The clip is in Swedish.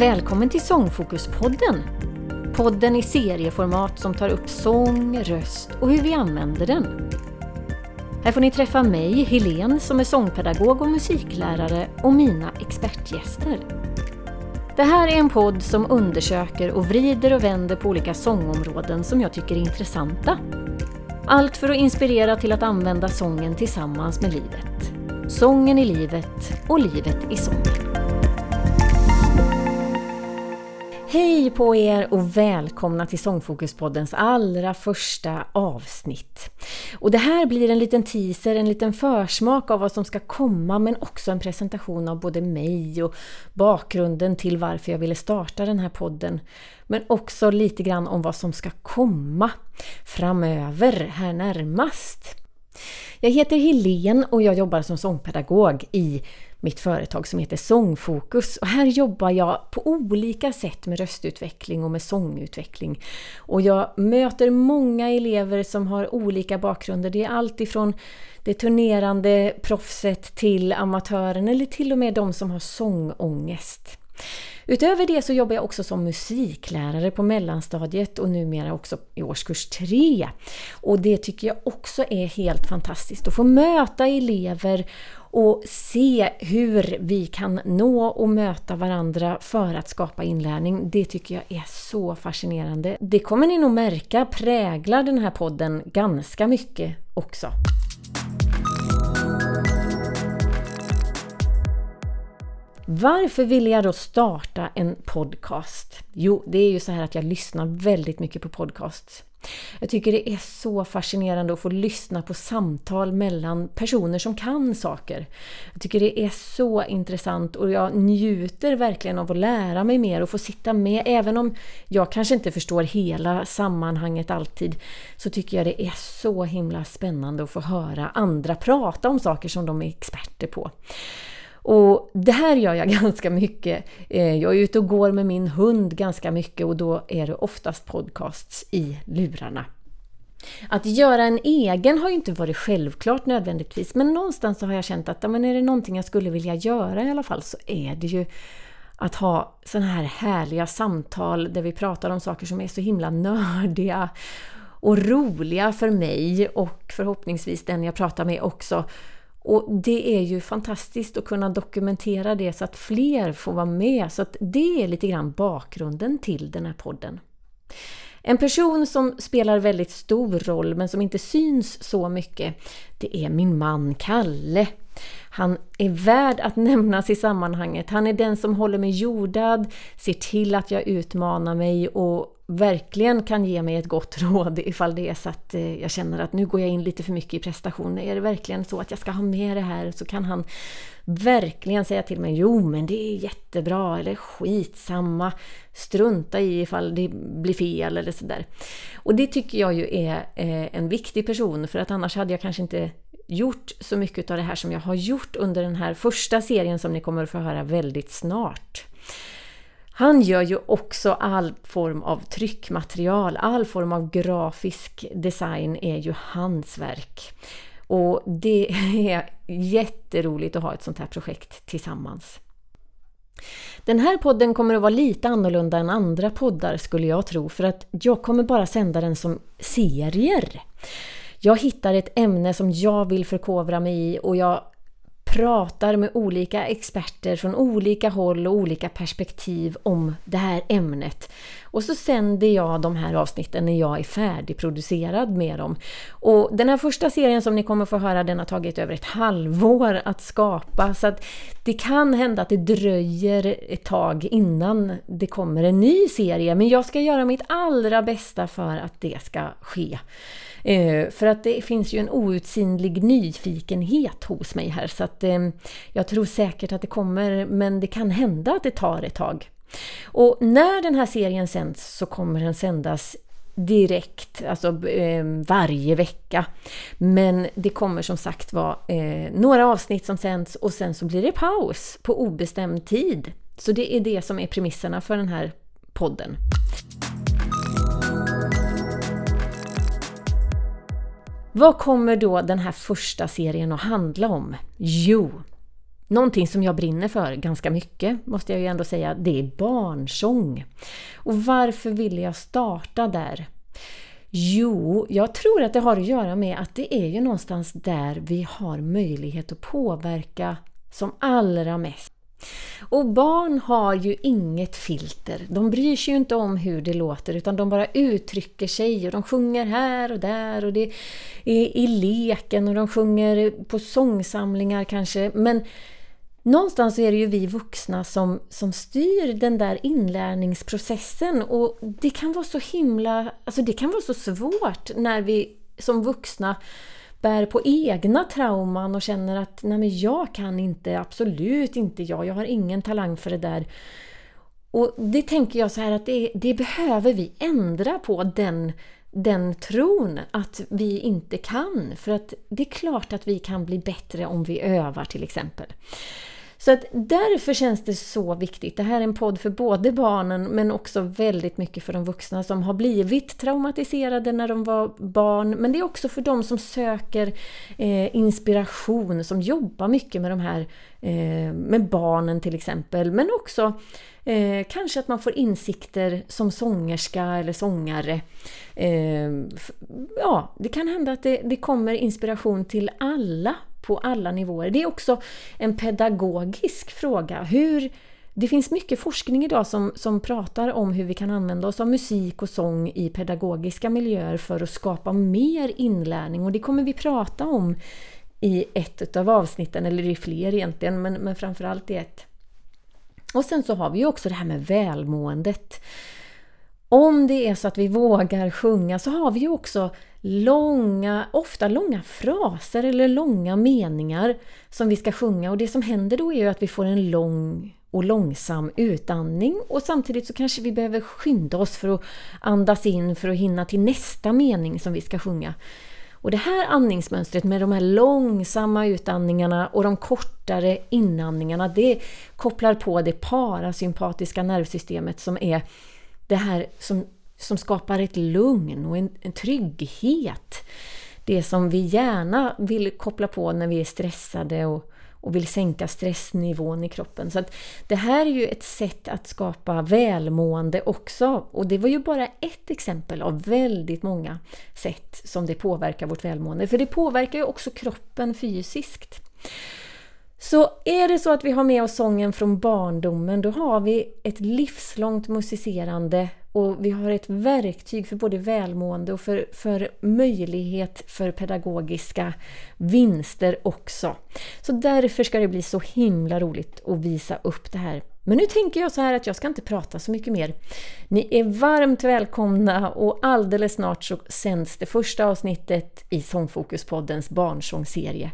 Välkommen till Sångfokuspodden! Podden i serieformat som tar upp sång, röst och hur vi använder den. Här får ni träffa mig, Helen, som är sångpedagog och musiklärare och mina expertgäster. Det här är en podd som undersöker och vrider och vänder på olika sångområden som jag tycker är intressanta. Allt för att inspirera till att använda sången tillsammans med livet. Sången i livet och livet i sången. Hej på er och välkomna till Sångfokuspoddens allra första avsnitt. Och det här blir en liten teaser, en liten försmak av vad som ska komma men också en presentation av både mig och bakgrunden till varför jag ville starta den här podden. Men också lite grann om vad som ska komma framöver, här närmast. Jag heter Helen och jag jobbar som sångpedagog i mitt företag som heter Sångfokus. Och här jobbar jag på olika sätt med röstutveckling och med sångutveckling. Och jag möter många elever som har olika bakgrunder. Det är allt ifrån det turnerande proffset till amatören eller till och med de som har sångångest. Utöver det så jobbar jag också som musiklärare på mellanstadiet och numera också i årskurs 3. Och det tycker jag också är helt fantastiskt att få möta elever och se hur vi kan nå och möta varandra för att skapa inlärning. Det tycker jag är så fascinerande. Det kommer ni nog märka präglar den här podden ganska mycket också. Varför ville jag då starta en podcast? Jo, det är ju så här att jag lyssnar väldigt mycket på podcasts. Jag tycker det är så fascinerande att få lyssna på samtal mellan personer som kan saker. Jag tycker det är så intressant och jag njuter verkligen av att lära mig mer och få sitta med. Även om jag kanske inte förstår hela sammanhanget alltid så tycker jag det är så himla spännande att få höra andra prata om saker som de är experter på. Och det här gör jag ganska mycket. Eh, jag är ute och går med min hund ganska mycket och då är det oftast podcasts i lurarna. Att göra en egen har ju inte varit självklart nödvändigtvis men någonstans så har jag känt att men är det någonting jag skulle vilja göra i alla fall så är det ju att ha sådana här härliga samtal där vi pratar om saker som är så himla nördiga och roliga för mig och förhoppningsvis den jag pratar med också och det är ju fantastiskt att kunna dokumentera det så att fler får vara med. Så att det är lite grann bakgrunden till den här podden. En person som spelar väldigt stor roll men som inte syns så mycket, det är min man Kalle. Han är värd att nämnas i sammanhanget. Han är den som håller mig jordad, ser till att jag utmanar mig och verkligen kan ge mig ett gott råd ifall det är så att eh, jag känner att nu går jag in lite för mycket i prestation. Är det verkligen så att jag ska ha med det här så kan han verkligen säga till mig Jo men det är jättebra eller skitsamma. Strunta i ifall det blir fel eller sådär. Och det tycker jag ju är eh, en viktig person för att annars hade jag kanske inte gjort så mycket av det här som jag har gjort under den här första serien som ni kommer att få höra väldigt snart. Han gör ju också all form av tryckmaterial, all form av grafisk design är ju hans verk. Och det är jätteroligt att ha ett sånt här projekt tillsammans. Den här podden kommer att vara lite annorlunda än andra poddar skulle jag tro för att jag kommer bara sända den som serier. Jag hittar ett ämne som jag vill förkovra mig i och jag pratar med olika experter från olika håll och olika perspektiv om det här ämnet. Och så sänder jag de här avsnitten när jag är färdigproducerad med dem. Och den här första serien som ni kommer få höra, den har tagit över ett halvår att skapa. Så att det kan hända att det dröjer ett tag innan det kommer en ny serie. Men jag ska göra mitt allra bästa för att det ska ske. Eh, för att det finns ju en outsinlig nyfikenhet hos mig här så att eh, jag tror säkert att det kommer men det kan hända att det tar ett tag. Och när den här serien sänds så kommer den sändas direkt, alltså eh, varje vecka. Men det kommer som sagt vara eh, några avsnitt som sänds och sen så blir det paus på obestämd tid. Så det är det som är premisserna för den här podden. Vad kommer då den här första serien att handla om? Jo, Någonting som jag brinner för ganska mycket, måste jag ju ändå säga, det är barnsång. Och varför ville jag starta där? Jo, jag tror att det har att göra med att det är ju någonstans där vi har möjlighet att påverka som allra mest. Och barn har ju inget filter. De bryr sig ju inte om hur det låter utan de bara uttrycker sig och de sjunger här och där och det är i leken och de sjunger på sångsamlingar kanske. Men någonstans är det ju vi vuxna som, som styr den där inlärningsprocessen och det kan vara så himla, alltså det kan vara så svårt när vi som vuxna bär på egna trauman och känner att nej men jag kan inte, absolut inte jag, jag har ingen talang för det där. Och det tänker jag så här att det, det behöver vi ändra på den, den tron att vi inte kan. För att det är klart att vi kan bli bättre om vi övar till exempel. Så att därför känns det så viktigt. Det här är en podd för både barnen men också väldigt mycket för de vuxna som har blivit traumatiserade när de var barn. Men det är också för de som söker eh, inspiration, som jobbar mycket med de här eh, med barnen till exempel. Men också eh, kanske att man får insikter som sångerska eller sångare. Eh, ja, det kan hända att det, det kommer inspiration till alla på alla nivåer. Det är också en pedagogisk fråga. Hur, det finns mycket forskning idag som, som pratar om hur vi kan använda oss av musik och sång i pedagogiska miljöer för att skapa mer inlärning och det kommer vi prata om i ett av avsnitten, eller i fler egentligen, men, men framförallt i ett. Och sen så har vi ju också det här med välmåendet. Om det är så att vi vågar sjunga så har vi ju också långa, ofta långa fraser eller långa meningar som vi ska sjunga och det som händer då är ju att vi får en lång och långsam utandning och samtidigt så kanske vi behöver skynda oss för att andas in för att hinna till nästa mening som vi ska sjunga. Och det här andningsmönstret med de här långsamma utandningarna och de kortare inandningarna det kopplar på det parasympatiska nervsystemet som är det här som som skapar ett lugn och en, en trygghet. Det som vi gärna vill koppla på när vi är stressade och, och vill sänka stressnivån i kroppen. Så att det här är ju ett sätt att skapa välmående också. Och det var ju bara ett exempel av väldigt många sätt som det påverkar vårt välmående. För det påverkar ju också kroppen fysiskt. Så är det så att vi har med oss sången från barndomen, då har vi ett livslångt musicerande och vi har ett verktyg för både välmående och för, för möjlighet för pedagogiska vinster också. Så därför ska det bli så himla roligt att visa upp det här. Men nu tänker jag så här att jag ska inte prata så mycket mer. Ni är varmt välkomna och alldeles snart så sänds det första avsnittet i Sångfokuspoddens barnsångserie.